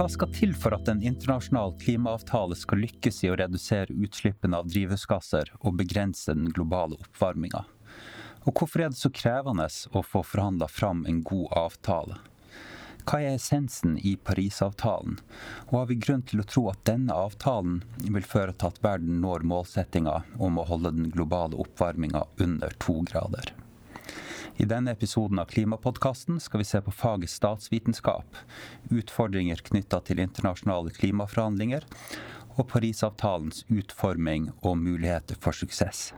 Hva skal til for at en internasjonal klimaavtale skal lykkes i å redusere utslippene av drivhusgasser og begrense den globale oppvarminga? Og hvorfor er det så krevende å få forhandla fram en god avtale? Hva er essensen i Parisavtalen, og har vi grunn til å tro at denne avtalen vil føre til at verden når målsettinga om å holde den globale oppvarminga under to grader? I denne episoden av Klimapodkasten skal vi se på faget statsvitenskap, utfordringer knytta til internasjonale klimaforhandlinger, og Parisavtalens utforming og muligheter for suksess.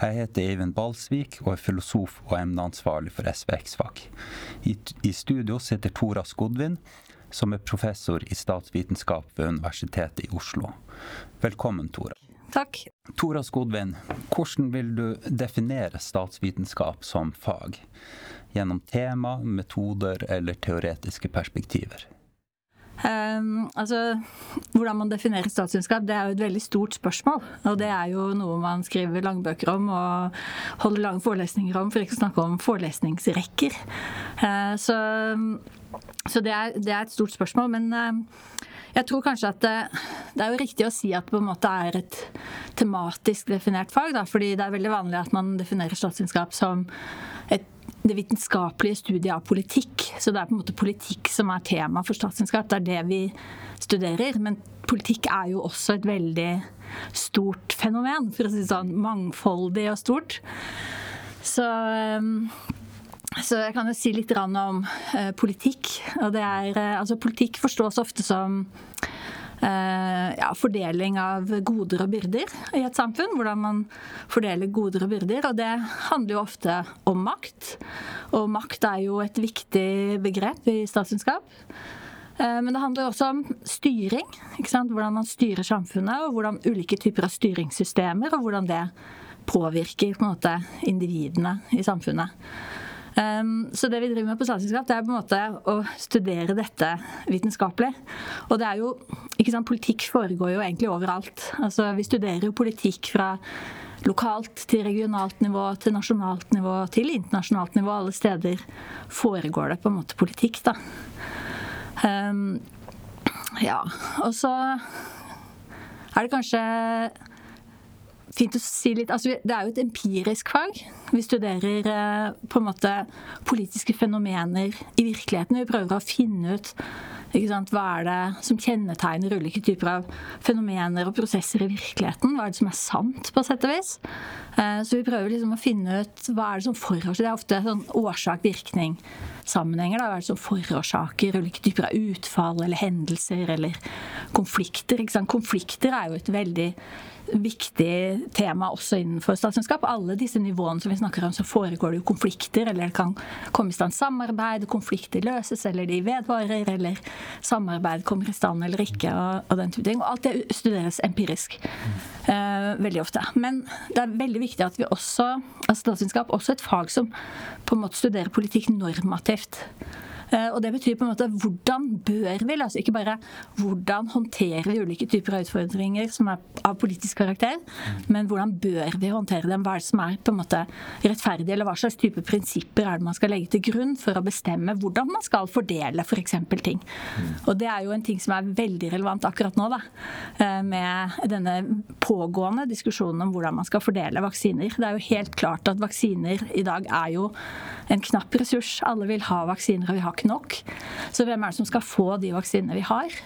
Jeg heter Eivind Balsvik og er filosof og emneansvarlig for SVX-fag. I, studio sitter Tora Skodvin, som er professor i statsvitenskap ved Universitetet i Oslo. Velkommen, Tora. Takk. Tora Skodvin, hvordan vil du definere statsvitenskap som fag? Gjennom tema, metoder eller teoretiske perspektiver? Um, altså, Hvordan man definerer statsvitenskap, det er jo et veldig stort spørsmål. Og det er jo noe man skriver langbøker om og holder lange forelesninger om, for ikke å snakke om forelesningsrekker. Uh, så, så det, er, det, er, et stort spørsmål. Men uh, jeg tror kanskje at det, det, er jo riktig å si at det på en måte er et tematisk definert fag. Da, fordi det er veldig vanlig at man definerer statsvitenskap som et det vitenskapelige studiet av politikk. Så det er på en måte politikk som er tema for statsvitenskap. Det er det vi studerer. Men politikk er jo også et veldig stort fenomen, for å si det sånn. Mangfoldig og stort. Så, ehm, så jeg kan jo si litt om eh, politikk. Og det er, eh, altså politikk forstås ofte som Eh, ja, fordeling av goder og byrder i et samfunn. Hvordan man fordeler goder og byrder. Og det handler jo ofte om makt. Og makt er jo et viktig begrep i statsvitenskap. Eh, men det handler også om styring. Hvordan man styrer samfunnet, og hvordan ulike typer av styringssystemer, og hvordan det påvirker på måte individene i samfunnet. Um, så det vi driver med på statsvitenskap, det er på en måte å studere dette vitenskapelig. Og det er jo ikke sant, Politikk foregår jo egentlig overalt. Altså Vi studerer jo politikk fra lokalt til regionalt nivå, til nasjonalt nivå, til internasjonalt nivå. Alle steder foregår det på en måte politikk, da. Um, ja. Og så er det kanskje fint å si litt altså, Det er jo et empirisk fag. Vi studerer eh, på en måte politiske fenomener i virkeligheten. Vi prøver å finne ut sant, hva er det som kjennetegner ulike typer av fenomener og prosesser i virkeligheten. Hva er det som er sant, på sett og vis. Eh, så vi prøver liksom å finne ut hva er det som forårsaker Det er ofte sånn årsak-virkning-sammenhenger. Hva er det som forårsaker ulike typer av utfall eller hendelser eller konflikter. Konflikter er jo et veldig viktig tema også innenfor statsvitenskap. Alle disse nivåene som vi snakker om, så foregår det jo konflikter, eller det kan komme i stand samarbeid, konflikter løses, eller de vedvarer, eller samarbeid kommer i stand eller ikke, og, og den type ting. Og alt det studeres empirisk uh, veldig ofte. Men det er veldig viktig at vi også, altså statsvitenskap, også et fag som på en måte studerer politikk normativt. Eh, og det betyr på en måte hvordan bør vi, altså ikke bare hvordan håndterer vi ulike typer av utfordringer som er av politisk karakter, men hvordan bør vi håndtere dem? Hva er det som er på en måte rettferdig, eller hva slags type prinsipper er det man skal legge til grunn for å bestemme hvordan man skal fordele f.eks. For ting. Og det er jo en ting som er veldig relevant akkurat nå, da, eh, med denne pågående diskusjonen om hvordan man skal fordele vaksiner. Det er jo helt klart at vaksiner i dag er jo en knapp ressurs. Alle vil ha vaksiner, og vi har ikke nok. Så hvem er det som skal få de vaksinene vi har?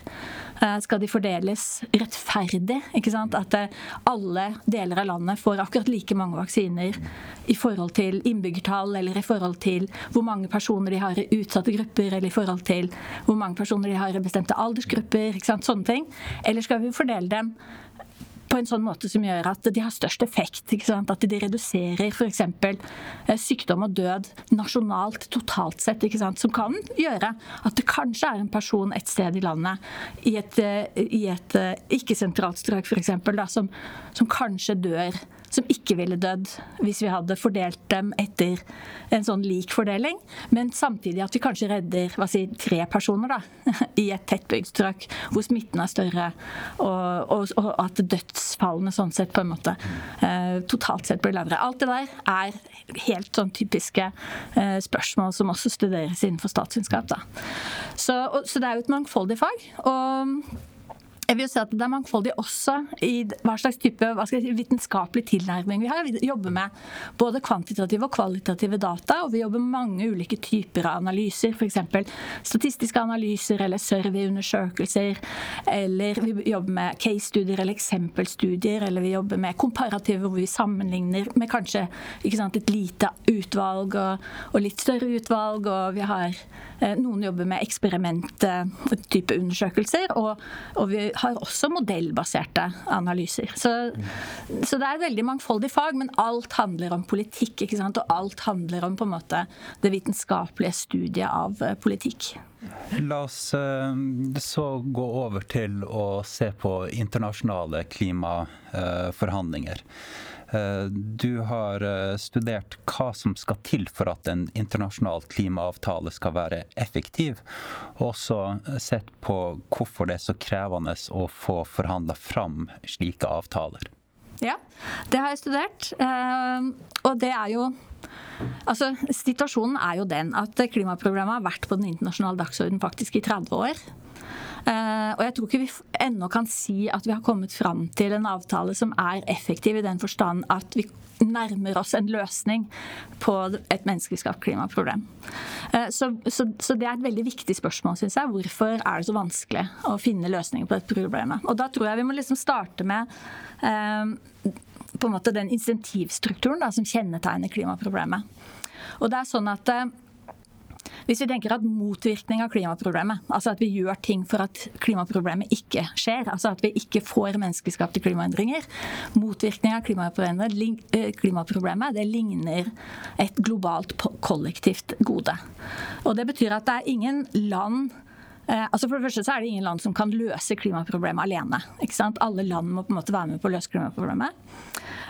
Eh, skal de fordeles rettferdig? ikke sant? At eh, alle deler av landet får akkurat like mange vaksiner i forhold til innbyggertall, eller i forhold til hvor mange personer de har i utsatte grupper, eller i forhold til hvor mange personer de har i bestemte aldersgrupper. ikke sant? Sånne ting. Eller skal vi fordele dem på en sånn måte som gjør at de har størst effekt. At de reduserer f.eks. Eh, sykdom og død nasjonalt, totalt sett. Som kan gjøre at det kanskje er en person et sted i landet, i et, eh, et eh, ikke-sentralt strøk f.eks., som, som kanskje dør som ikke ville dødd hvis vi hadde fordelt dem etter en sånn lik fordeling. Men samtidig at vi kanskje redder hva si, tre personer da, i et tettbygd strøk hvor smitten er større, og, og, og, at dødsfallene sånn sett på en måte eh, totalt sett blir lavere. Alt det der er helt sånn typiske eh, spørsmål som også studeres innenfor statsvitenskap. Så, så det er jo et mangfoldig fag. og jeg vil si at Det er mangfoldig også i hva slags type hva si, vitenskapelig tilnærming vi har. Vi jobber med både kvantitative og kvalitative data, og vi jobber med mange ulike typer av analyser. F.eks. statistiske analyser eller surveyundersøkelser. Eller vi jobber med case-studier eller eksempelstudier. Eller vi jobber med komparative hvor vi sammenligner med kanskje sant, et lite utvalg og, og, litt større utvalg. Og vi har eh, noen jobber med eksperimenttype undersøkelser. og, og vi har også modellbaserte analyser. Så, så, det er et veldig mangfoldig fag, men alt handler om politikk. ikke sant? Og alt handler om på en måte det vitenskapelige studiet av eh, politikk. La oss eh, så gå over til å se på internasjonale klimaforhandlinger. Eh, du har eh, studert hva som skal til for at en internasjonal klimaavtale skal være effektiv, og også sett på hvorfor det er så krevende å få forhandla fram slike avtaler. Ja, det har jeg studert. Eh, og det er jo Altså, Situasjonen er jo den at klimaprogrammet har vært på den internasjonale dagsordenen faktisk i 30 år. Eh, og jeg tror ikke vi ennå kan si at vi har kommet fram til en avtale som er effektiv i den forstand at vi nærmer oss en løsning på et menneskeskapt klimaproblem. Eh, så, så, så, det er et veldig viktig spørsmål, syns jeg. Hvorfor er det så vanskelig å finne løsninger på dette problemet? Og da tror jeg vi må liksom starte med eh, på en måte den insentivstrukturen da, som kjennetegner klimaproblemet. Og det er sånn at hvis vi tenker at motvirkning av klimaproblemet, altså at vi gjør ting for at klimaproblemet ikke skjer, altså at vi ikke får menneskeskapte klimaendringer Motvirkning av klimaproblemet, eh, det ligner et globalt kollektivt gode. Og Det betyr at det er ingen land altså for det første så er det ingen land som kan løse klimaproblemet alene. Alle land må på en måte være med på å løse klimaproblemet.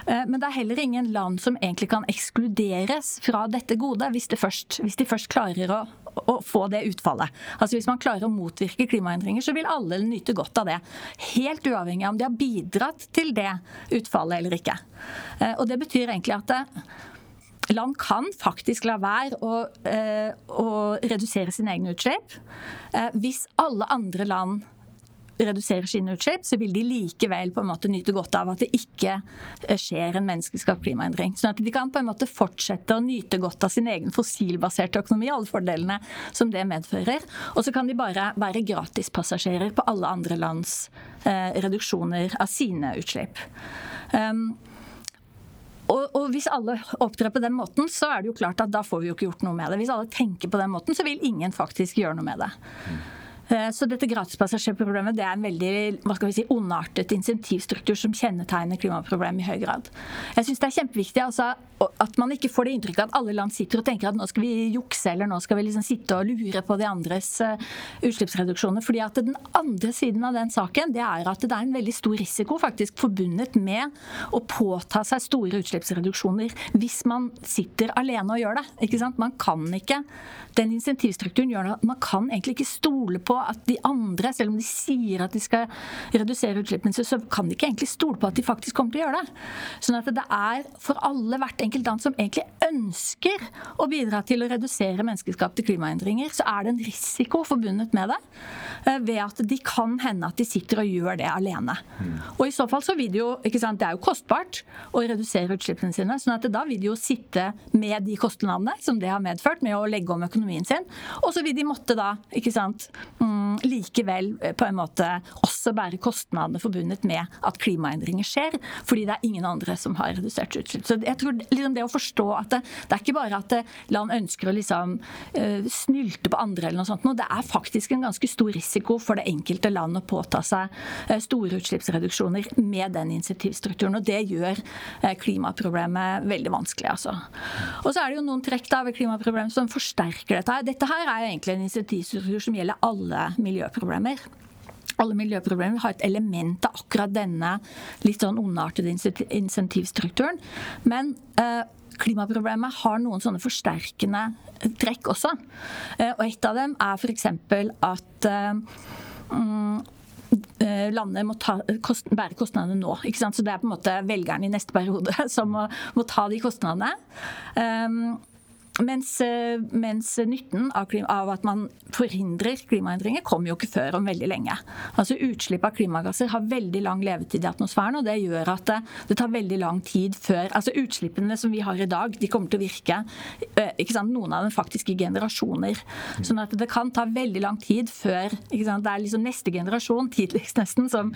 Eh, men det er heller ingen land som egentlig kan ekskluderes fra dette godet, hvis, først, hvis de først klarer å, å, få det utfallet. Altså Hvis man klarer å motvirke klimaendringer, så vil alle nyte godt av det. Helt uavhengig av om de har bidratt til det utfallet eller ikke. Eh, og det betyr egentlig at det, land kan faktisk la være å, eh, å redusere sine egne utslipp. Eh, hvis alle andre land reduserer sine utslipp, så vil de likevel på en måte nyte godt av at det ikke eh, skjer en menneskeskapt klimaendring. Sånn at de kan på en måte fortsette å nyte godt av sin egen fossilbaserte økonomi, alle fordelene som det medfører. Og så kan de bare være gratispassasjerer på alle andre lands eh, reduksjoner av sine utslipp. Um, og, og, hvis alle opptrer på den måten, så er det jo klart at da får vi jo ikke gjort noe med det. Hvis alle tenker på den måten, så vil ingen faktisk gjøre noe med det. Eh, så dette gratispassasjerproblemet det er en veldig hva skal vi si, ondartet insentivstruktur som kjennetegner klimaproblemet i høy grad. Jeg syns det er kjempeviktig altså, at man ikke får det inntrykket at alle land sitter og tenker at nå skal vi jukse eller nå skal vi liksom sitte og lure på de andres uh, utslippsreduksjoner. fordi at Den andre siden av den saken det er at det er en veldig stor risiko faktisk forbundet med å påta seg store utslippsreduksjoner hvis man sitter alene og gjør det. ikke sant? Man kan ikke, Den insentivstrukturen gjør at man kan egentlig ikke stole på at de andre, selv om de sier at de skal redusere utslippene, så kan de ikke egentlig stole på at de faktisk kommer til å gjøre det. Sånn at det er for alle hvert enkelt land som egentlig ønsker å bidra til å redusere menneskeskapte klimaendringer, så er det en risiko forbundet med det. Eh, ved at de kan hende at de sitter og gjør det alene. Og i så fall så vil det jo ikke sant, Det er jo kostbart å redusere utslippene sine. sånn at da vil de jo sitte med de kostnadene som det har medført med å legge om økonomien sin. Og så vil de måtte da ikke sant, likevel eh, på en måte også bære kostnadene forbundet med at klimaendringer skjer, fordi det er ingen andre som har redusert utslipp. Så jeg tror liksom det å forstå at det, det er ikke bare at land ønsker å liksom uh, snylte på andre eller noe sånt, det er faktisk en ganske stor risiko for det enkelte land å påta seg store utslippsreduksjoner med den insentivstrukturen. Og det gjør klimaproblemet veldig vanskelig, altså. Og så er det jo noen trekk da ved klimaproblemet som forsterker dette. Dette her er jo egentlig en insentivstruktur som gjelder alle miljøproblemer. alle miljøproblemer har et element av akkurat denne litt sånn ondartede insentivstrukturen. Men eh, klimaproblemet har noen sånne forsterkende trekk også. Eh, og et av dem er f.eks. at eh, mm, eh, landet må ta, kost, bære kostnadene nå. Så det er på en måte velgerne i neste periode som må, må ta de kostnadene. Um, mens, eh, mens nytten av, klima, av, at man forhindrer klimaendringer, kommer jo ikke før om veldig lenge. Altså Utslipp av klimagasser har veldig lang levetid i atmosfæren, og det gjør at det, det, tar veldig lang tid før Altså Utslippene som vi har i dag, de kommer til å virke eh, ikke sant, noen av dem faktisk i generasjoner. Sånn at det kan ta veldig lang tid før ikke sant, Det er liksom neste generasjon, tidligst nesten, som,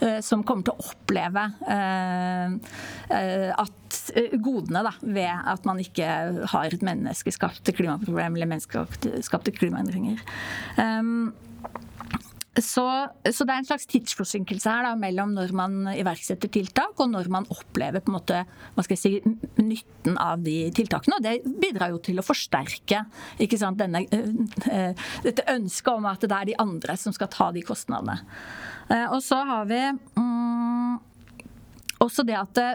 eh, som kommer til å oppleve eh, at godene da, ved at man ikke har et menneske menneskeskapte klimaproblem eller menneskeskapte klimaendringer. Um, så, så, det er en slags tidsforsinkelse her da, mellom når man iverksetter tiltak og når man opplever på en måte, hva skal jeg si, nytten av de tiltakene. Og det bidrar jo til å forsterke ikke sant, denne, uh, dette ønsket om at det er de andre som skal ta de kostnadene. Uh, og så har vi um, også det at det,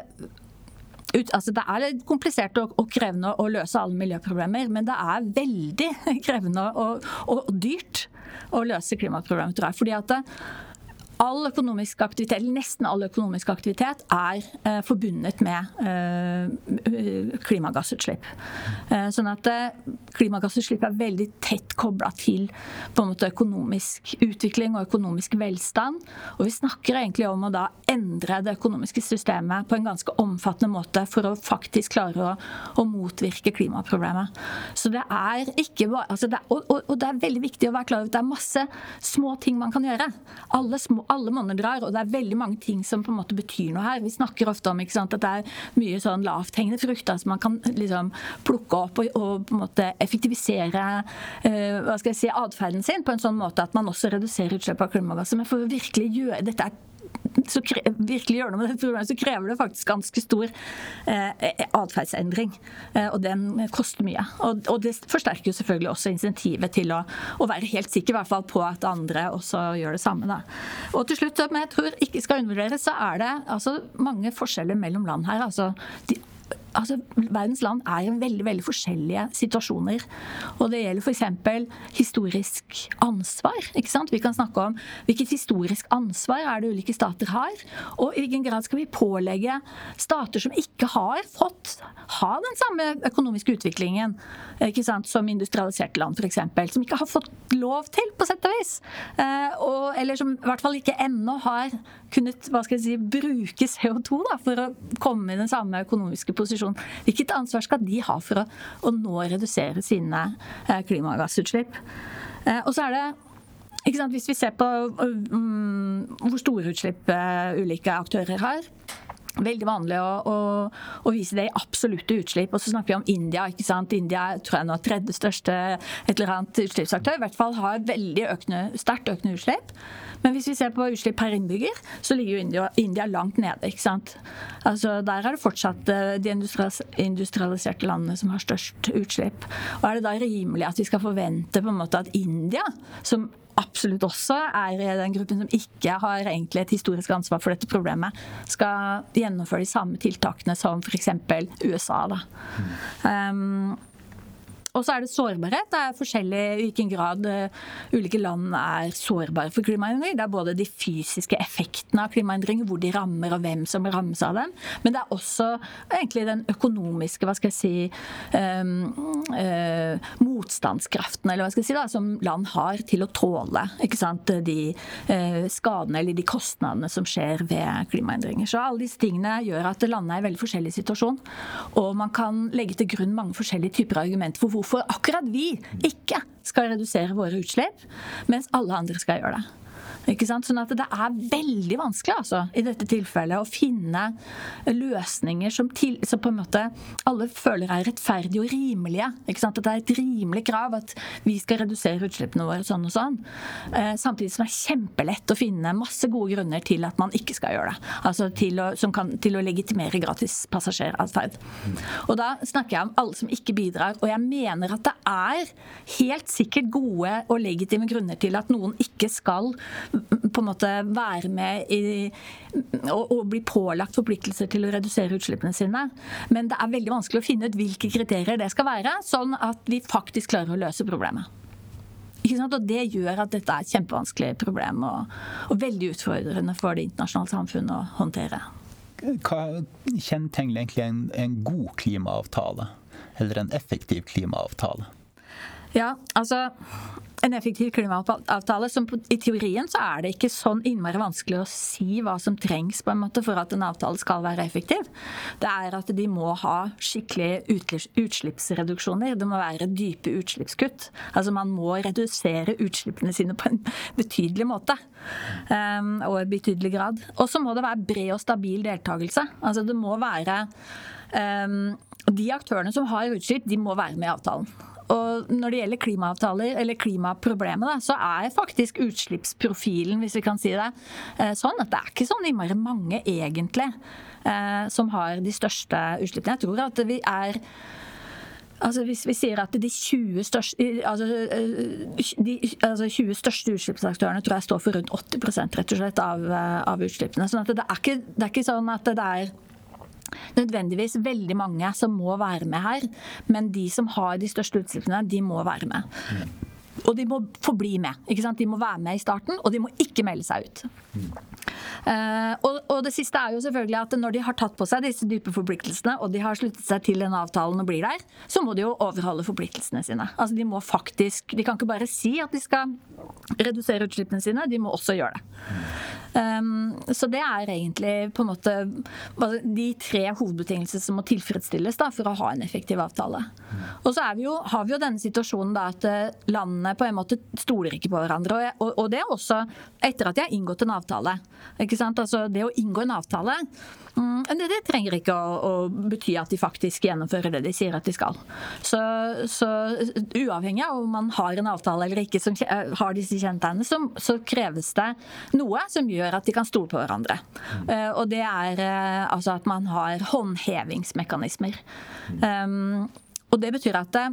ut, altså det er litt komplisert og, og, krevende å løse alle miljøproblemer, men det er veldig krevende og, og, dyrt å løse klimaproblemet, tror jeg. Fordi at det, all økonomisk aktivitet, nesten all økonomisk aktivitet er eh, forbundet med eh, klimagassutslipp. Eh, sånn at eh, klimagassutslipp er veldig tett kobla til på en måte økonomisk utvikling og økonomisk velstand. Og vi snakker egentlig om å da endre det økonomiske systemet på en ganske omfattende måte for å faktisk klare å, å motvirke klimaproblemet. Så det er ikke bare altså det, og, og, og det er veldig viktig å være klar over at det er masse små ting man kan gjøre. Alle små alle monner drar, og det er veldig mange ting som på en måte betyr noe her. Vi snakker ofte om sant, at det er mye sånn lavthengende frukter som man kan liksom plukke opp og, og, på en måte effektivisere uh, hva skal jeg si, atferden sin på en sånn måte at man også reduserer utslipp av klimagasser. Men for å virkelig gjøre dette er så virkelig gjøre noe med dette problemet, så krever det faktisk ganske stor eh, atferdsendring. Eh, og den koster mye. Og, og, det forsterker jo selvfølgelig også insentivet til å, å, være helt sikker i hvert fall på at andre også gjør det samme. Da. Og til slutt, som jeg tror ikke skal undervurderes, så er det altså mange forskjeller mellom land her. Altså, de altså, verdens land er i veldig veldig forskjellige situasjoner. Og det gjelder f.eks. historisk ansvar. ikke sant? Vi kan snakke om hvilket historisk ansvar er det ulike stater har, og i hvilken grad skal vi pålegge stater som ikke har fått ha den samme økonomiske utviklingen ikke sant, som industrialiserte land, f.eks., som ikke har fått lov til, på sett og vis, eh, og, eller som i hvert fall ikke ennå har kunnet hva skal jeg si, bruke CO2 da, for å komme i den samme økonomiske posisjonen produksjon. Hvilket ansvar skal de ha for å, å nå redusere sine eh, klimagassutslipp? Eh, og så er det Hvis vi ser på um, hvor store utslipp uh, ulike aktører har, veldig vanlig å, å, å, vise det i absolutte utslipp. Og så snakker vi om India. ikke sant? India tror jeg nå er tredje største et eller annet utslippsaktør. I hvert fall har veldig økende, sterkt økende utslipp. Men hvis vi ser på utslipp per innbygger, så ligger jo India, India langt nede. ikke sant? Altså, Der er det fortsatt eh, de industrialiserte landene som har størst utslipp. Og er det da rimelig at vi skal forvente på en måte at India, som absolutt også er i den gruppen som ikke har egentlig et historisk ansvar for dette problemet, skal gjennomføre de samme tiltakene som f.eks. USA. Da. Mm. Um, og så er det sårbarhet. Det er forskjellig i hvilken grad uh, ulike land er sårbare for klimaendringer. Det er både de fysiske effektene av klimaendringer, hvor de rammer og hvem som rammes av dem. Men det er også egentlig den økonomiske, hva skal jeg si, um, uh, motstandskraften, eller hva skal jeg si, da, som land har til å tåle ikke sant, de uh, skadene eller de kostnadene som skjer ved klimaendringer. Så alle disse tingene gjør at landene er i veldig forskjellig situasjon. Og man kan legge til grunn mange forskjellige typer argumenter for hvorfor hvorfor akkurat vi ikke skal redusere våre utslipp, mens alle andre skal gjøre det. Ikke sant? Sånn at det er veldig vanskelig altså, i dette tilfellet å finne løsninger som, til, som på en måte alle føler er rettferdige og rimelige. Ikke sant? At det er et rimelig krav at vi skal redusere utslippene våre sånn og sånn. Eh, samtidig som det er kjempelett å finne masse gode grunner til at man ikke skal gjøre det. Altså til å, som kan, til å legitimere gratis passasjeratferd. Og da snakker jeg om alle som ikke bidrar. Og jeg mener at det er helt sikkert gode og legitime grunner til at noen ikke skal på en måte være med i og, og bli pålagt forpliktelser til å redusere utslippene sine. Men det er veldig vanskelig å finne ut hvilke kriterier det skal være, sånn at vi faktisk klarer å løse problemet. Og Det gjør at dette er et kjempevanskelig problem og, og veldig utfordrende for det internasjonale samfunnet å håndtere. Hva kjennetegner egentlig en, en god klimaavtale? Eller en effektiv klimaavtale? Ja, altså en effektiv klimaavtale som I teorien så er det ikke sånn innmari vanskelig å si hva som trengs på en måte for at en avtale skal være effektiv. Det er at de må ha skikkelige utslippsreduksjoner. Det må være dype utslippskutt. Altså man må redusere utslippene sine på en betydelig måte. Um, og i betydelig grad. Og så må det være bred og stabil deltakelse. Altså det må være um, De aktørene som har utslipp, de må være med i avtalen. Og når det gjelder klimaavtaler, eller klimaproblemet, så er faktisk utslippsprofilen, hvis vi kan si det, eh, sånn at det er ikke sånn innmari mange, egentlig, eh, som har de største utslippene. Jeg tror at vi er Altså Hvis vi sier at de 20 største, altså, eh, altså 20 største utslippsaktørene tror jeg står for rundt 80% rett og slett av, av utslippene. sånn at det er, ikke, det er ikke sånn at det er nødvendigvis veldig mange som må være med her, men de som har de største utslippene, de må være med. Og de må forbli med. De må være med i starten, og de må ikke melde seg ut. Uh, og, og, det siste er jo selvfølgelig at når de har tatt på seg disse dype forpliktelsene, og de har sluttet seg til den avtalen og blir der, så må de jo overholde forpliktelsene sine. Altså De må faktisk, de kan ikke bare si at de skal redusere utslippene sine, de må også gjøre det. Um, så det er egentlig på en måte de tre hovedbetingelsene som må tilfredsstilles da, for å ha en effektiv avtale. Og så vi jo, har vi jo denne situasjonen da at eh, landene på en måte stoler ikke på hverandre. Og, og det er også etter at de har inngått en avtale. Ikke sant? Altså, det å inngå en avtale mm, det, det, trenger ikke å, å, bety at de faktisk gjennomfører det de sier at de skal. Så, så uavhengig av om man har en avtale eller ikke som har disse kjennetegnene, så, så, kreves det noe som gjør at de kan stole på hverandre. Uh, og det er uh, altså at man har håndhevingsmekanismer. Um, og det betyr at det,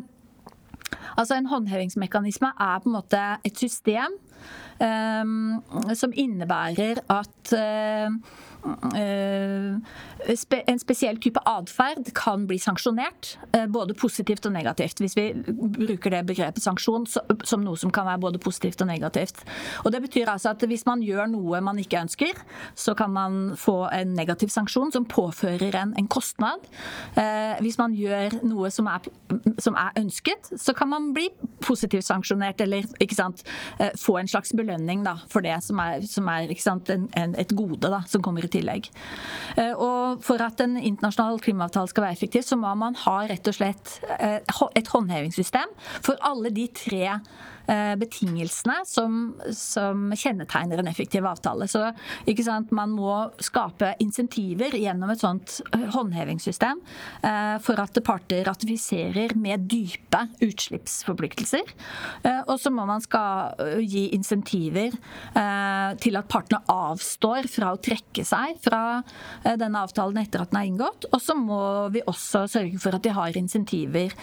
Altså En håndhevingsmekanisme er på en måte et system um, som innebærer at uh, en spesiell type atferd kan bli sanksjonert, uh, både positivt og negativt. Hvis vi bruker det begrepet sanksjon som noe som kan være både positivt og negativt. Og Det betyr altså at hvis man gjør noe man ikke ønsker, så kan man få en negativ sanksjon som påfører en, en kostnad. Hvis man gjør noe som er, som er ønsket, så kan man bli positivt sanksjonert, eller ikke sant, få en slags belønning da, for det som er, som er sant, en, en, et gode da, som kommer i tillegg. Eh, og For at en internasjonal klimaavtale skal være effektiv, så må man ha rett og slett eh, et håndhevingssystem for alle de tre betingelsene som, som, kjennetegner en effektiv avtale. Så Man må skape insentiver gjennom et sånt eh, håndhevingssystem eh, for at parter ratifiserer med dype utslippsforpliktelser. Og så må man skal gi insentiver til at partene avstår fra å trekke seg fra denne avtalen etter at den er inngått. Og så må vi også sørge for at de har insentiver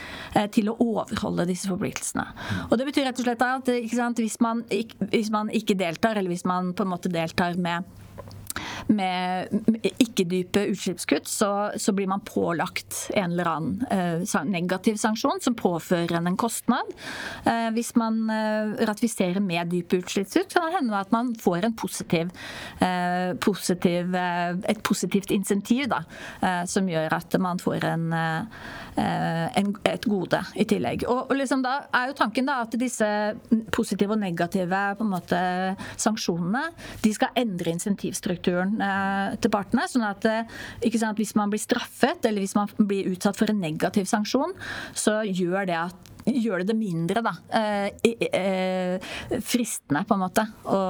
til å overholde disse forpliktelsene. Og det betyr rett og slett slett at hvis man, hvis, man, ikke deltar, eller hvis man på en måte deltar med med ikke-dype utslippskutt, så, så, blir man pålagt en eller annen eh, negativ sanksjon som påfører en en kostnad. Eh, hvis man eh, ratifiserer med dype utslippskutt, kan det hende at man får positiv, eh, positiv eh, et positivt insentiv da, eh, som gjør at man får en, en, et gode i tillegg. Og, og liksom da er jo tanken da at disse positive og negative på en måte, sanksjonene de skal endre insentivstrukturen Eh, til partene. sånn at eh, sant, hvis man blir straffet, eller hvis man blir utsatt for en negativ sanksjon, så gjør det at gjør det det mindre da, eh, fristende, på en måte, å,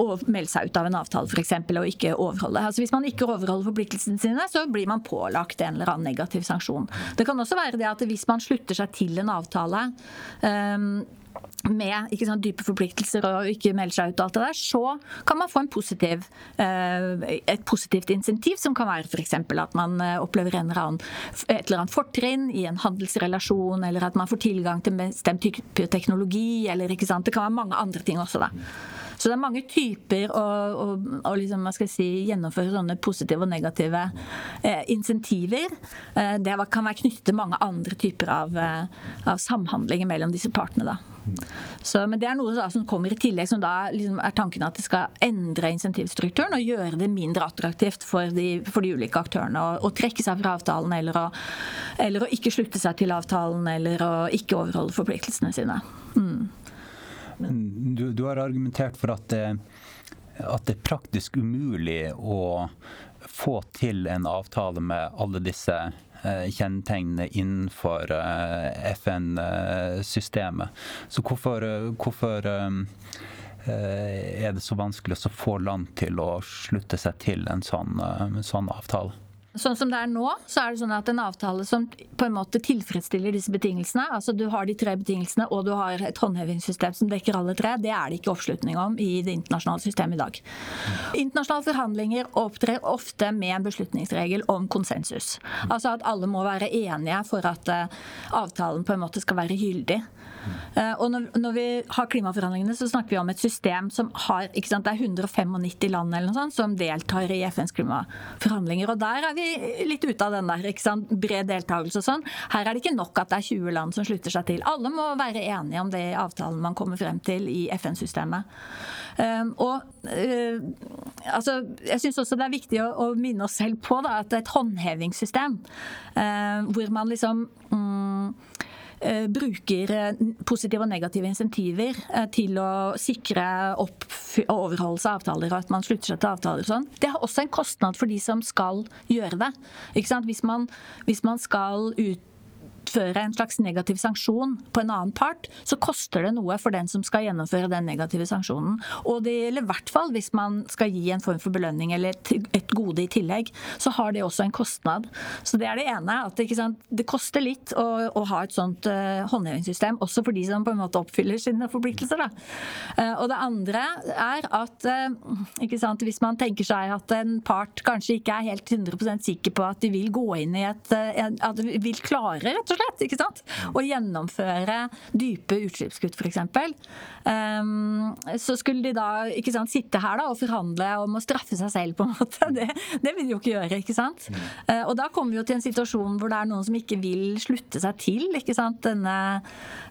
å melde seg ut av en avtale, f.eks., og ikke overholde. Altså, hvis man ikke overholder forpliktelsene sine, så blir man pålagt en eller annen negativ sanksjon. Det kan også være det at hvis man slutter seg til en avtale med ikke sånn, dype forpliktelser og ikke melder seg ut og alt det der, så kan man få positiv, eh, et positivt insentiv, som kan være f.eks. at man eh, opplever en eller annen, et eller annet fortrinn i en handelsrelasjon, eller at man får tilgang til bestemt type teknologi, eller ikke sant. Det kan være mange andre ting også, da. Så det er mange typer å, å, å liksom, si, gjennomføre sånne positive og negative eh, insentiver. Eh, det kan være knyttet til mange andre typer av, eh, av samhandlinger mellom disse partene. Da. Så, men det er noe da, som kommer i tillegg, som da liksom er tanken at det skal endre insentivstrukturen og gjøre det mindre attraktivt for de, for de ulike aktørene å, å, trekke seg fra avtalen eller å, eller å, ikke slutte seg til avtalen eller å ikke overholde forpliktelsene sine. Mm. Du, du, har argumentert for at det, at det er praktisk umulig å få til en avtale med alle disse eh, kjennetegnene innenfor eh, FN-systemet. Så hvorfor, hvorfor eh, er det så vanskelig å få land til å slutte seg til en sånn, en sånn avtale? Sånn som det er nå, så er det sånn at en avtale som på en måte tilfredsstiller disse betingelsene, altså du har de tre betingelsene og du har et håndhevingssystem som dekker alle tre, det er det ikke oppslutning om i det internasjonale systemet i dag. Internasjonale forhandlinger opptrer ofte med en beslutningsregel om konsensus. Altså at alle må være enige for at eh, avtalen på en måte skal være gyldig. Eh, og når, når, vi har klimaforhandlingene, så snakker vi om et system som har ikke sant, Det er 195 land eller noe sånt som deltar i FNs klimaforhandlinger. Og der er vi litt ute av den der ikke sant, bred deltakelse og sånn. Her er det ikke nok at det er 20 land som slutter seg til. Alle må være enige om det avtalen man kommer frem til i FN-systemet. Um, og uh, altså, jeg syns også det er viktig å, å, minne oss selv på da, at et håndhevingssystem uh, hvor man liksom Eh, bruker eh, positive og negative insentiver eh, til å sikre opp overholdelse av avtaler og at man slutter seg til avtaler og sånn. Det har også en kostnad for de som skal gjøre det. Hvis man, hvis man skal ut utføre en slags negativ sanksjon på en annen part, så koster det noe for den som skal gjennomføre den negative sanksjonen. Og det gjelder i hvert fall hvis man skal gi en form for belønning eller et gode i tillegg, så har det også en kostnad. Så det er det ene. at Det, koster litt å, å, ha et sånt uh, håndhevingssystem, også for de som på en måte oppfyller sine forpliktelser. Uh, og det andre er at uh, sant, hvis man tenker seg at en part kanskje ikke er helt 100% sikker på at de vil gå inn i et At de vil klare, rett og slett slett. ikke sant? Å gjennomføre dype utslippskutt, f.eks. Um, så skulle de da ikke sant, sitte her da, og forhandle om å straffe seg selv, på en måte. Det, det vil de jo ikke gjøre. ikke sant? Uh, og da kommer vi jo til en situasjon hvor det er noen som ikke vil slutte seg til ikke sant, denne,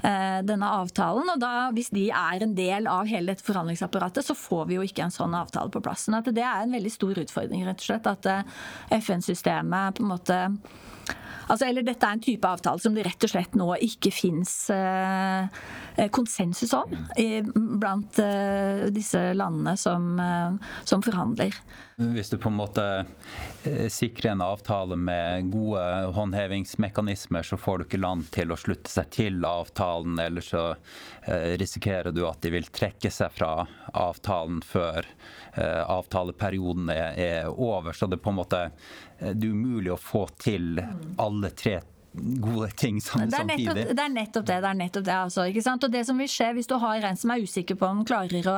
uh, denne avtalen. Og da, hvis de er en del av hele dette forhandlingsapparatet, så får vi jo ikke en sånn avtale på plass. Sånn at det er en veldig stor utfordring, rett og slett. At uh, FN-systemet på en måte Altså, eller dette er en type avtale som det rett og slett nå ikke fins eh, konsensus om blant eh, disse landene som, eh, som, forhandler. Hvis du på en måte eh, sikrer en avtale med gode håndhevingsmekanismer, så får du ikke land til å slutte seg til avtalen, eller så eh, risikerer du at de vil trekke seg fra avtalen før eh, avtaleperioden er over. Så det er på en måte det er umulig å få til alle tre gode ting sammen det samtidig. Nettopp, det er nettopp det. det er nettopp det altså, ikke sant? Og det som vil skje hvis du har en som er usikker på om klarer å,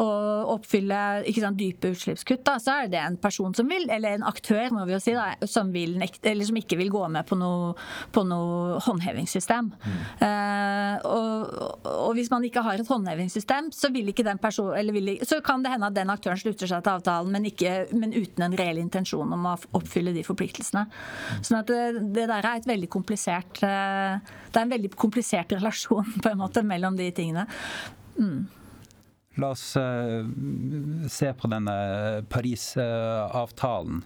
å oppfylle ikke sant, dype utslippskutt, da, så er det en person som vil, eller en aktør må vi jo si, da, som, vil, eller som ikke vil gå med på noe, på noe håndhevingssystem. Mm. Uh, og, og, hvis man ikke har et håndhevingssystem, så, vil ikke den person, vil, så kan det hende at den aktøren slutter seg til avtalen, men, ikke, men uten en reell intensjon om å oppfylle de forpliktelsene. Mm. Sånn at det, det der er et veldig komplisert eh, Det er en veldig komplisert relasjon på en måte mellom de tingene. Mm. La oss uh, se på denne Paris-avtalen.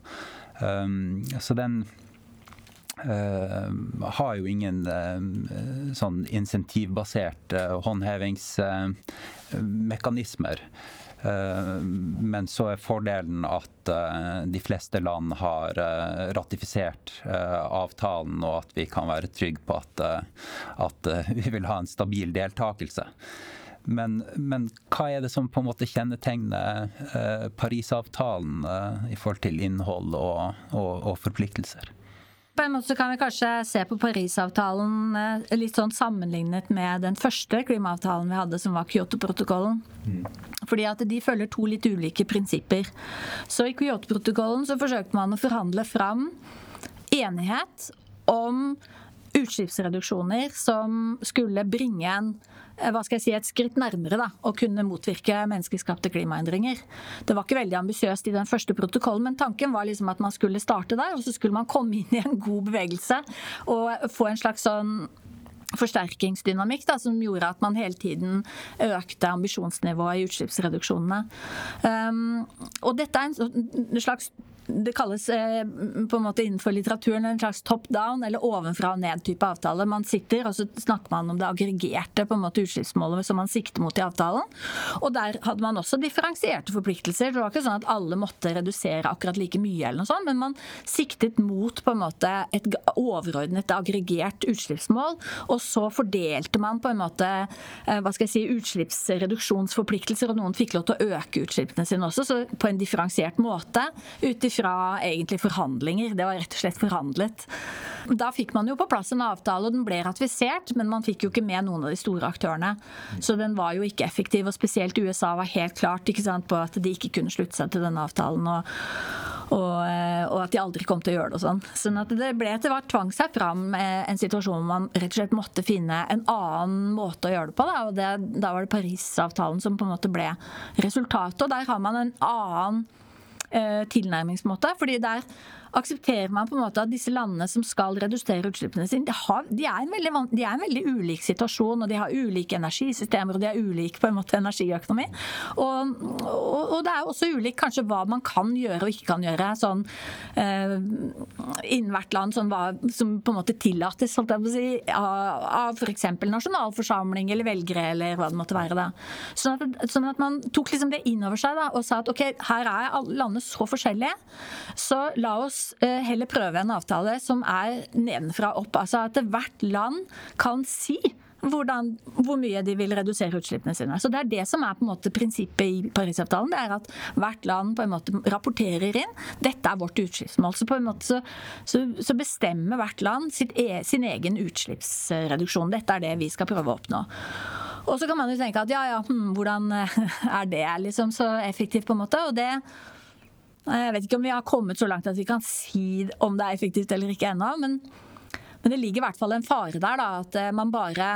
Um, så den uh, har jo ingen uh, sånn insentivbasert håndhevingsmekanismer. Eh, men så er fordelen at eh, de fleste land har eh, ratifisert avtalen, og at vi kan være trygge på at, at vi vil ha en stabil deltakelse. Men, men, hva er det som på en måte kjennetegner Parisavtalen i forhold til innhold og, og, og forpliktelser? På en måte så kan vi kanskje se på Parisavtalen eh, litt sånn sammenlignet med den første klimaavtalen vi hadde, som var Kyoto-protokollen. Mm. Fordi at de følger to litt ulike prinsipper. Så i Kyoto-protokollen så forsøkte man å forhandle fram enighet om utslippsreduksjoner som skulle bringe en hva skal jeg si, et skritt nærmere da, å kunne motvirke menneskeskapte klimaendringer. Det var ikke veldig ambisiøst i den første protokollen, men tanken var liksom at man skulle starte der, og så skulle man komme inn i en god bevegelse og få en slags sånn forsterkingsdynamikk da, som gjorde at man hele tiden økte ambisjonsnivået i utslippsreduksjonene. Um, og dette er en slags det kalles eh, på en måte innenfor litteraturen en slags top down eller ovenfra og ned-type avtale. Man sitter og så snakker man om det aggregerte på en måte utslippsmålet som man sikter mot i avtalen. Og der hadde man også differensierte forpliktelser. Det var ikke sånn at alle måtte redusere akkurat like mye, eller noe sånt, men man siktet mot på en måte et overordnet, aggregert utslippsmål. Og så fordelte man på en måte eh, hva skal jeg si, utslippsreduksjonsforpliktelser, og noen fikk lov til å øke utslippene sine også, så på en differensiert måte. ut fra egentlig forhandlinger. Det var rett og slett forhandlet. Da fikk man jo på plass en avtale, og den ble ratifisert, men man fikk jo ikke med noen av de store aktørene. Så den var jo ikke effektiv, og spesielt USA var helt klart sant, på at de ikke kunne slutte seg til denne avtalen. og og, eh, og, at de aldri kom til å gjøre det og sånn. Sånn at det ble etter hvert tvang seg fram eh, en situasjon hvor man rett og slett måtte finne en annen måte å gjøre det på. Da, og det, da var det Parisavtalen som på en måte ble resultatet. Og der har man en annen tilnærmingsmåte. fordi der aksepterer man på en måte at disse landene som skal redusere utslippene sine, de, har, de, er veldig, de, er en veldig, ulik situasjon, og de har ulike energisystemer og de har ulik på en måte energiøkonomi. Og, og, og, det er også ulikt kanskje hva man kan gjøre og ikke kan gjøre sånn eh, innen hvert land sånn, hva, som på en måte tillates holdt jeg på å si, av, av f.eks. nasjonalforsamling eller velgere eller hva det måtte være. Da. Sånn, at, sånn at man tok liksom det inn over seg da, og sa at ok, her er landene så forskjellige, så la oss Eh, heller prøve en avtale som er nedenfra opp. Altså at hvert land kan si hvordan, hvor mye de vil redusere utslippene sine. Så Det er det som er på en måte prinsippet i Parisavtalen. det er At hvert land på en måte rapporterer inn dette er vårt utslippsmål. Så på en måte så, så, så bestemmer hvert land sitt, sin egen utslippsreduksjon. Dette er det vi skal prøve å oppnå. Og så kan man jo tenke at ja ja, hm, hvordan er det liksom så effektivt, på en måte. Og det jeg vet ikke om vi har kommet så langt at vi kan si om det er effektivt eller ikke ennå. Men, men, det ligger i hvert fall en fare der, da, at eh, man bare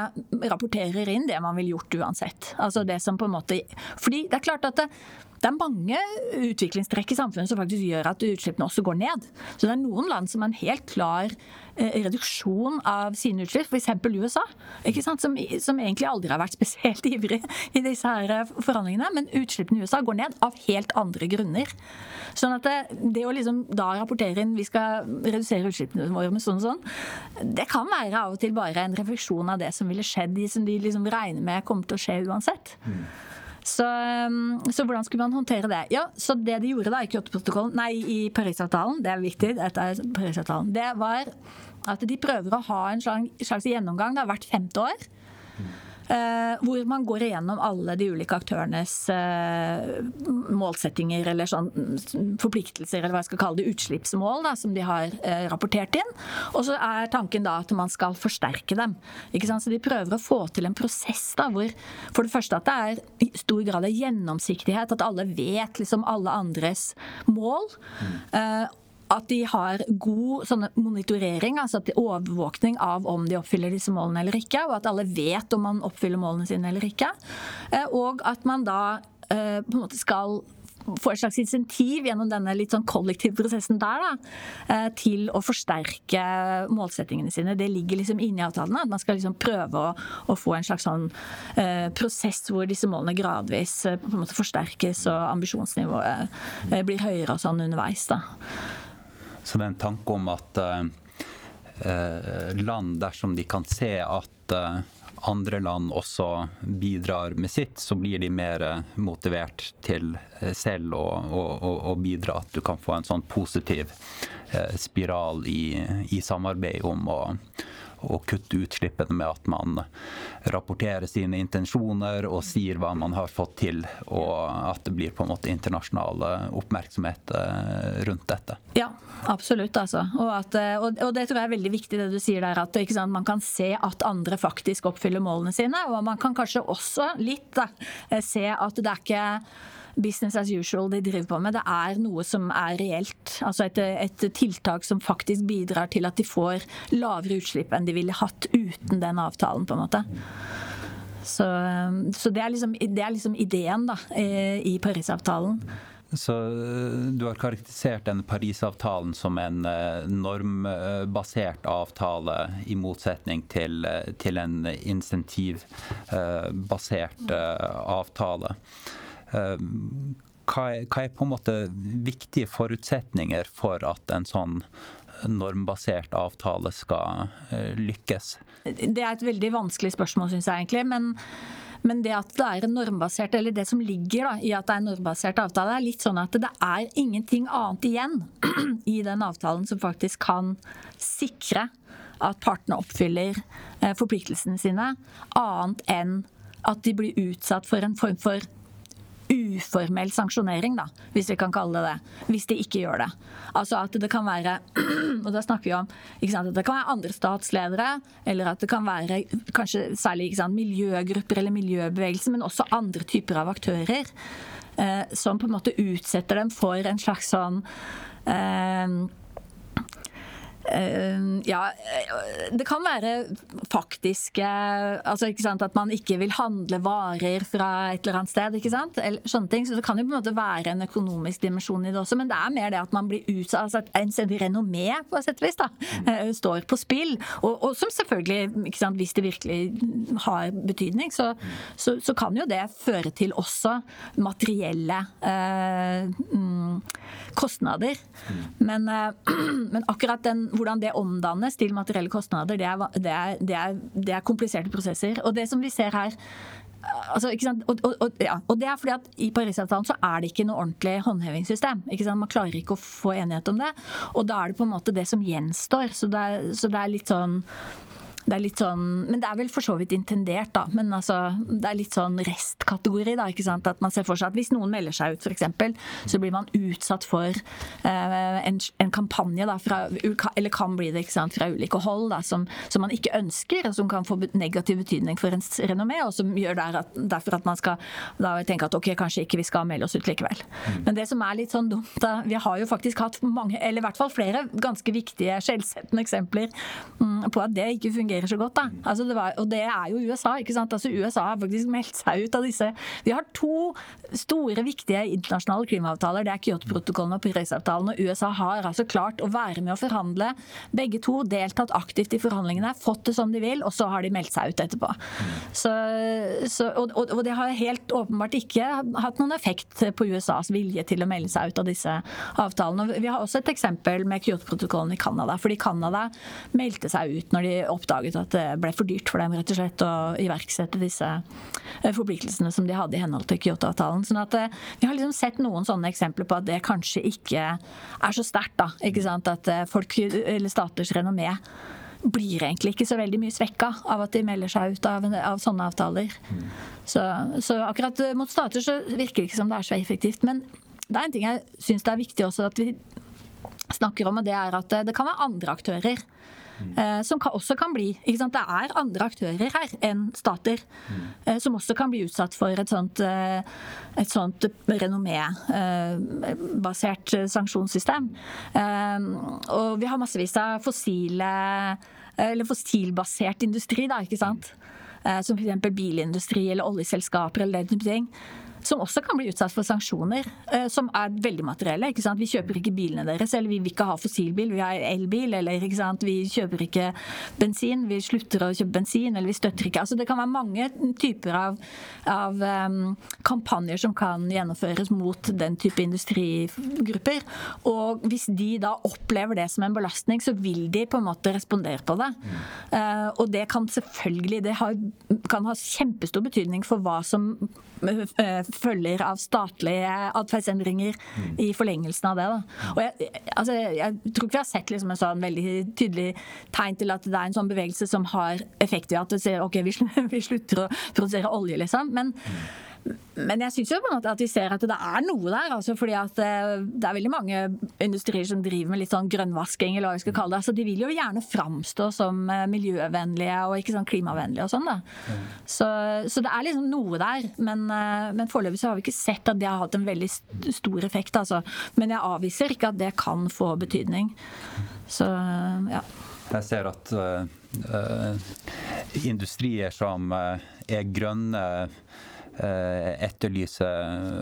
rapporterer inn det man ville gjort uansett. Altså det som på en måte Fordi det er klart at det, det er mange utviklingstrekk i samfunnet som faktisk gjør at utslippene også går ned. Så det er noen land som har en helt klar eh, reduksjon av sine utslipp, f.eks. USA, som, som, egentlig aldri har vært spesielt ivrig i disse her eh, forhandlingene. Men utslippene i USA går ned av helt andre grunner. Sånn at det, det å liksom da rapportere inn vi skal redusere utslippene våre med sånn og sånn, det kan være av og til bare en refleksjon av det som ville skjedd, som de liksom regner med kommer til å skje uansett. Mm. Så, um, så, hvordan skulle man håndtere det? Ja, så Det de gjorde da i Kyoto-protokollen, nei, i Parisavtalen, det er viktig, dette er Parisavtalen, det var at de prøver å ha en slags, slags gjennomgang da, hvert femte år. Eh, hvor man går igjennom alle de ulike aktørenes eh, målsettinger eller sånn forpliktelser, eller hva jeg skal kalle det, utslippsmål, da, som de har eh, rapportert inn. Og så er tanken da at man skal forsterke dem. Ikke sant? Så de prøver å få til en prosess da, hvor for det første at det er i stor grad av gjennomsiktighet, at alle vet liksom alle andres mål. Mm at de har god monitorering, altså overvåkning av om de oppfyller disse målene eller ikke, og at alle vet om man oppfyller målene sine eller ikke. Eh, og at man da eh, på en måte skal få et slags insentiv gjennom denne litt sånn kollektivprosessen der, da, eh, til å forsterke målsettingene sine. Det ligger liksom inni avtalene. At man skal liksom prøve å, å få en slags sånn eh, prosess hvor disse målene gradvis på en måte forsterkes og ambisjonsnivået blir høyere og sånn underveis. da. Så det er en tanke om at eh, land, dersom de kan se at eh, andre land også bidrar med sitt, så blir de mer motivert til eh, selv å, å, å bidra. At du kan få en sånn positiv eh, spiral i, i samarbeid om å, å kutte utslippene med at man rapporterer sine intensjoner og sier hva man har fått til, og at det blir på en måte internasjonal oppmerksomhet eh, rundt dette. Ja, absolutt. altså. Og, at, eh, og, det tror jeg er veldig viktig det du sier der, at sant, man kan se at andre faktisk oppfyller målene sine. Og man kan kanskje også litt da, eh, se at det er ikke business as usual de driver på med. Det er noe som er reelt. Altså et, et, tiltak som faktisk bidrar til at de får lavere utslipp enn de ville hatt uten den avtalen, på en måte. Så, så det, er liksom, det, er liksom, ideen da, i Parisavtalen. Så du har karakterisert den Parisavtalen som en normbasert avtale, i motsetning til, til en insentivbasert avtale. Ehm, hva er, hva er, på en måte viktige forutsetninger for at en sånn normbasert avtale skal eh, lykkes? Det er et veldig vanskelig spørsmål, syns jeg egentlig. men men det at det er en normbasert, eller det som ligger da, i at det er en normbasert avtale, er litt sånn at det er ingenting annet igjen i den avtalen som faktisk kan sikre at partene oppfyller eh, forpliktelsene sine, annet enn at de blir utsatt for en form for uformell sanksjonering, da, hvis vi kan kalle det det, hvis de ikke gjør det. Altså at det kan være og da snakker vi om sant, at det kan være andre statsledere, eller at det kan være kanskje særlig sant, miljøgrupper eller miljøbevegelse, men også andre typer av aktører eh, som på en måte utsetter dem for en slags sånn Eh, ja, eh, det kan være faktiske altså sant, At man ikke vil handle varer fra et eller annet sted. ikke sant, eller sånne ting, så Det kan jo på en måte være en økonomisk dimensjon i det også, men det er mer det at man blir utsatt altså at Ens renommé på et sett vis da, mm. står på spill. Og, og, som selvfølgelig, ikke sant, hvis det virkelig har betydning, så, så, så kan jo det føre til også materielle eh, mm, kostnader. Mm. Men, eh, men akkurat den hvordan det omdannes til materielle kostnader, det er, det, er, det, er, det er, kompliserte prosesser. Og det som vi ser her altså, og, og, og, ja. og, det er fordi at i Parisavtalen så er det ikke noe ordentlig håndhevingssystem. Man klarer ikke å få enighet om det. Og da er det på en måte det som gjenstår. Så det er, så litt sånn det er litt sånn Men det er vel for så vidt intendert, da. Men altså, det er litt sånn restkategori, da. ikke sant? At man ser for seg at hvis noen melder seg ut, f.eks., så blir man utsatt for eh, en, en, kampanje, da, fra, eller kan bli det, ikke sant, fra ulike hold, da, som, som, man ikke ønsker, og som kan få negativ betydning for ens renommé, og som gjør der at, derfor at man skal da tenke at ok, kanskje ikke vi skal melde oss ut likevel. Mm. Men det som er litt sånn dumt, da, vi har jo faktisk hatt mange, eller i hvert fall flere ganske viktige, skjellsettende eksempler mm, på at det ikke fungerer fungerer så godt. da. Altså det var, og det er jo USA. ikke sant? Altså USA har faktisk meldt seg ut av disse. Vi har to store, viktige internasjonale klimaavtaler. Det er Kyoto-protokollen og Paris-avtalen. Og USA har altså klart å være med å forhandle. Begge to deltatt aktivt i forhandlingene, fått det som de vil, og så har de meldt seg ut etterpå. Så, så, og, og, det har helt åpenbart ikke hatt noen effekt på USAs vilje til å melde seg ut av disse avtalene. Vi har også et eksempel med Kyoto-protokollen i Canada. Fordi Canada meldte seg ut når de oppdaget oppdaget at det ble for dyrt for dem rett og slett å iverksette disse eh, forpliktelsene som de hadde i henhold til Kyoto-avtalen. Sånn at eh, Vi har liksom sett noen sånne eksempler på at det kanskje ikke er så sterkt. At eh, folk eller staters renommé blir egentlig ikke så veldig mye svekka av at de melder seg ut av, av sånne avtaler. Så, så, akkurat mot stater så virker det ikke som det er så effektivt. Men det er en ting jeg syns det er viktig også at vi snakker om, og det er at det kan være andre aktører mm. som kan, også kan bli Det er andre aktører her enn stater mm. som også kan bli utsatt for et sånt, eh, sånt renommébasert sanksjonssystem. Og vi har massevis av fossile eller fossilbasert industri, da, ikke sant. Som f.eks. bilindustri eller oljeselskaper eller den type ting som også kan bli utsatt for sanksjoner, eh, som er veldig materielle. ikke sant? Vi kjøper ikke bilene deres, eller vi vil ikke ha fossilbil, vi har elbil, eller ikke sant? vi kjøper ikke bensin, vi slutter å kjøpe bensin, eller vi støtter ikke Altså Det kan være mange typer av, av um, kampanjer som kan gjennomføres mot den type industrigrupper. Og hvis de da opplever det som en belastning, så vil de på en måte respondere på det. Uh, og det kan selvfølgelig det har, kan ha kjempestor betydning for hva som følger av statlige atferdsendringer mm. i forlengelsen av det. Da. Og jeg, altså, jeg, tror ikke vi har sett liksom en sånn veldig tydelig tegn til at det er en sånn bevegelse som har effekt ved at du sier ok, vi, slutter å produsere olje, liksom. Men men jeg syns jo på en måte at vi ser at det er noe der. Altså fordi at eh, det er veldig mange industrier som driver med litt sånn grønnvasking, eller hva vi skal kalle det. Så de vil jo gjerne framstå som eh, miljøvennlige og ikke sånn klimavennlige og sånn, da. Så, så, det er liksom noe der. Men, eh, men foreløpig så har vi ikke sett at det har hatt en veldig stor effekt, altså. Men jeg avviser ikke at det kan få betydning. Så ja. Jeg ser at uh, industrier som er grønne Eh, etterlyse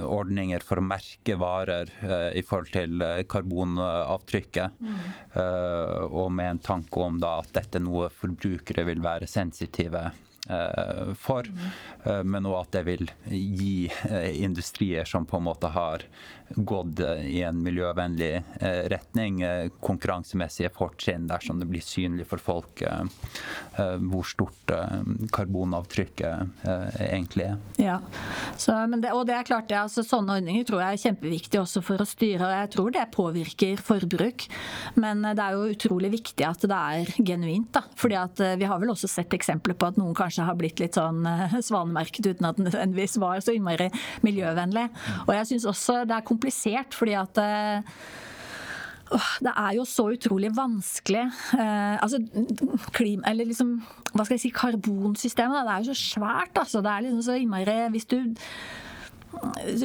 ordninger for å merke varer eh, i forhold til eh, karbonavtrykket. Mm. Og med en tanke om da at dette er noe forbrukere vil være sensitive for, men òg at det vil gi industrier som på en måte har gått i en miljøvennlig eh, retning, eh, konkurransemessige fortrinn dersom det blir synlig for folk eh, hvor stort karbonavtrykket egentlig er. Ja, Så, det, og det er klart det, altså, Sånne ordninger tror jeg er kjempeviktig også for å styre. og Jeg tror det påvirker forbruk. Men det er jo utrolig viktig at det er genuint. da, fordi at Vi har vel også sett eksempler på at noen kanskje har blitt litt sånn svanemerket uten at den nødvendigvis var så innmari miljøvennlig. Og jeg synes også det er komplisert, fordi at øh, det er jo så utrolig vanskelig. Eh, altså, klima, eller liksom, hva skal jeg si, karbonsystemet, det er jo så svært. Altså. Det er liksom så innmari Hvis du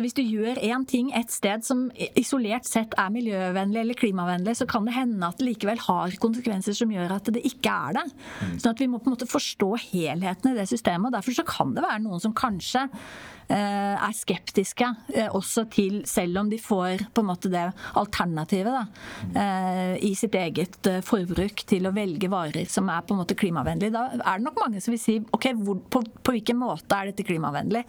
hvis du gjør én ting et sted som isolert sett er miljøvennlig eller klimavennlig, så kan det hende at det likevel har konsekvenser som gjør at det ikke er det. Mm. Sånn at vi må på en måte forstå helheten i det systemet. og Derfor så kan det være noen som kanskje er skeptiske eh, også til, selv om de får på en måte det alternativet da, eh, i sitt eget forbruk til å velge varer som er på en måte klimavennlige. Da er det nok mange som vil si ok, hvor, på, på, hvilken måte er dette klimavennlig?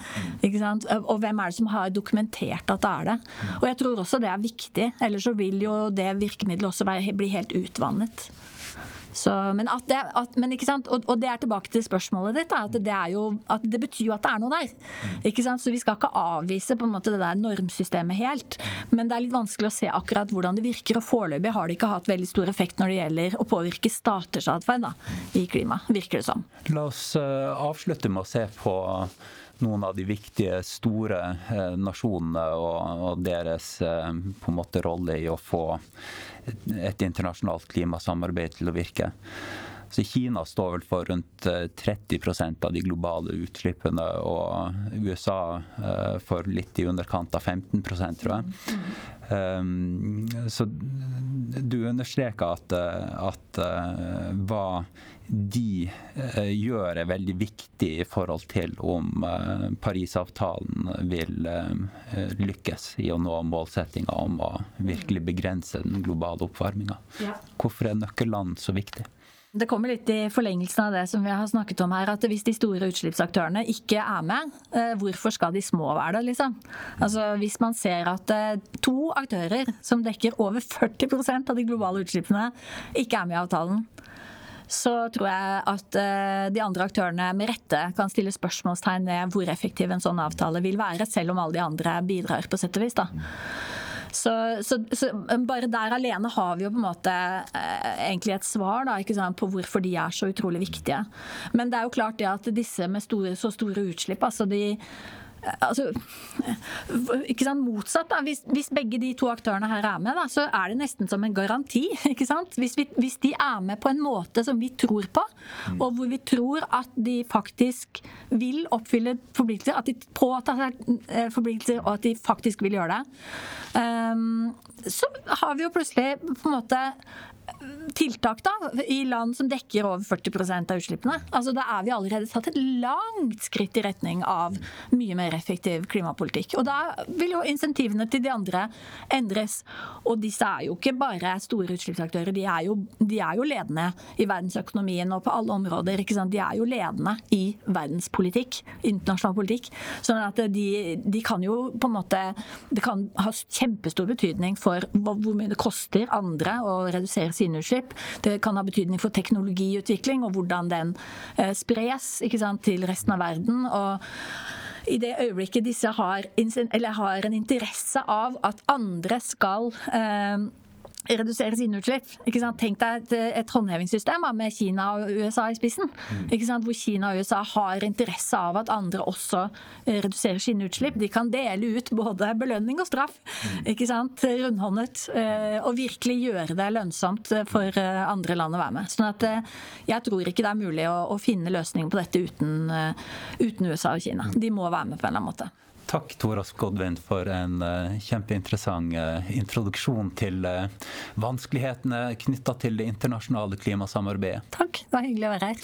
Og hvem er det som har dokumentert at det er det? Og jeg tror også det er viktig, ellers så vil jo det virkemidlet også være, bli helt utvannet. Så, men, det, at, men og, og, det er tilbake til spørsmålet ditt. Da, at, det jo, at, det betyr jo at det er noe der. Ikke sant? Så vi skal ikke avvise på en måte det der normsystemet helt. Men det er litt vanskelig å se akkurat hvordan det virker. Og foreløpig har det ikke hatt veldig stor effekt når det gjelder å påvirke staters atferd i klima, virker det som. La oss uh, avslutte med å se på noen av de viktige, store eh, nasjonene og, og deres eh, på en måte rolle i å få et internasjonalt klimasamarbeid til å virke. Så Kina står vel for rundt 30 eh, av de globale utslippene, og USA eh, for litt i underkant av 15% tror jeg. Um, så du understreker at, eh, at uh, hva de uh, gjør er veldig viktig i forhold til om uh, Parisavtalen vil lykkes i å nå målsettinga om å virkelig begrense den globale oppvarminga. Ja. Hvorfor er nøkkelland så viktig? Det kommer litt i forlengelsen av det som vi har snakket om her, at hvis de store utslippsaktørene ikke er med, eh, hvorfor skal de små være det, liksom? Altså Hvis man ser at eh, to aktører som dekker over 40% av de globale utslippene, ikke er med i avtalen, så tror jeg at eh, de andre aktørene med rette kan stille spørsmålstegn ved hvor effektiv en sånn avtale vil være, selv om alle de andre bidrar på sett og vis. da. Så, så, så, bare der alene har vi jo på en måte eh, egentlig et svar da, sant, på hvorfor de er så utrolig viktige. Men det er jo klart det at disse med store, så store utslipp, altså de altså, ikke sant, Motsatt. da, hvis, hvis, begge de to aktørene her er med, da, så er det nesten som en garanti. ikke sant? Hvis, vi, hvis, de er med på en måte som vi tror på, og hvor vi tror at de faktisk vil oppfylle forpliktelser, at de påtar seg eh, forpliktelser, og at de faktisk vil gjøre det, um, så har vi jo plutselig på en måte tiltak da, i land som dekker over 40% av utslippene. Altså, Da er vi allerede tatt et langt skritt i retning av mye mer effektiv klimapolitikk. Og Da vil jo insentivene til de andre endres. Og disse er jo ikke bare store utslippsaktører, de er jo, de er jo ledende i verdensøkonomien og på alle områder. De er jo ledende i verdenspolitikk, internasjonal politikk. sånn at de, de kan jo på en måte Det kan ha kjempestor betydning for hvor mye det koster andre å redusere sine utslipp. Det kan ha betydning for teknologiutvikling og hvordan den eh, spres sant, til resten av verden. og i det øyeblikket disse har, har en interesse av at andre skal eh, redusere sine utslipp. Tenk deg et, et håndhevingssystem med Kina og USA i spissen. Mm. Hvor Kina og USA har interesse av at andre også eh, reduserer sine utslipp. De kan dele ut både belønning og straff. Mm. Rundhåndet. Eh, og virkelig gjøre det lønnsomt for eh, andre land å være med. Sånn at jeg tror ikke det er mulig å, å finne løsninger på dette uten, uten USA og Kina. De må være med på en eller annen måte. Takk, Toras Godvin, for en uh, kjempeinteressant uh, introduksjon til uh, vanskelighetene knytta til det internasjonale klimasamarbeidet. Takk, det var hyggelig å være her.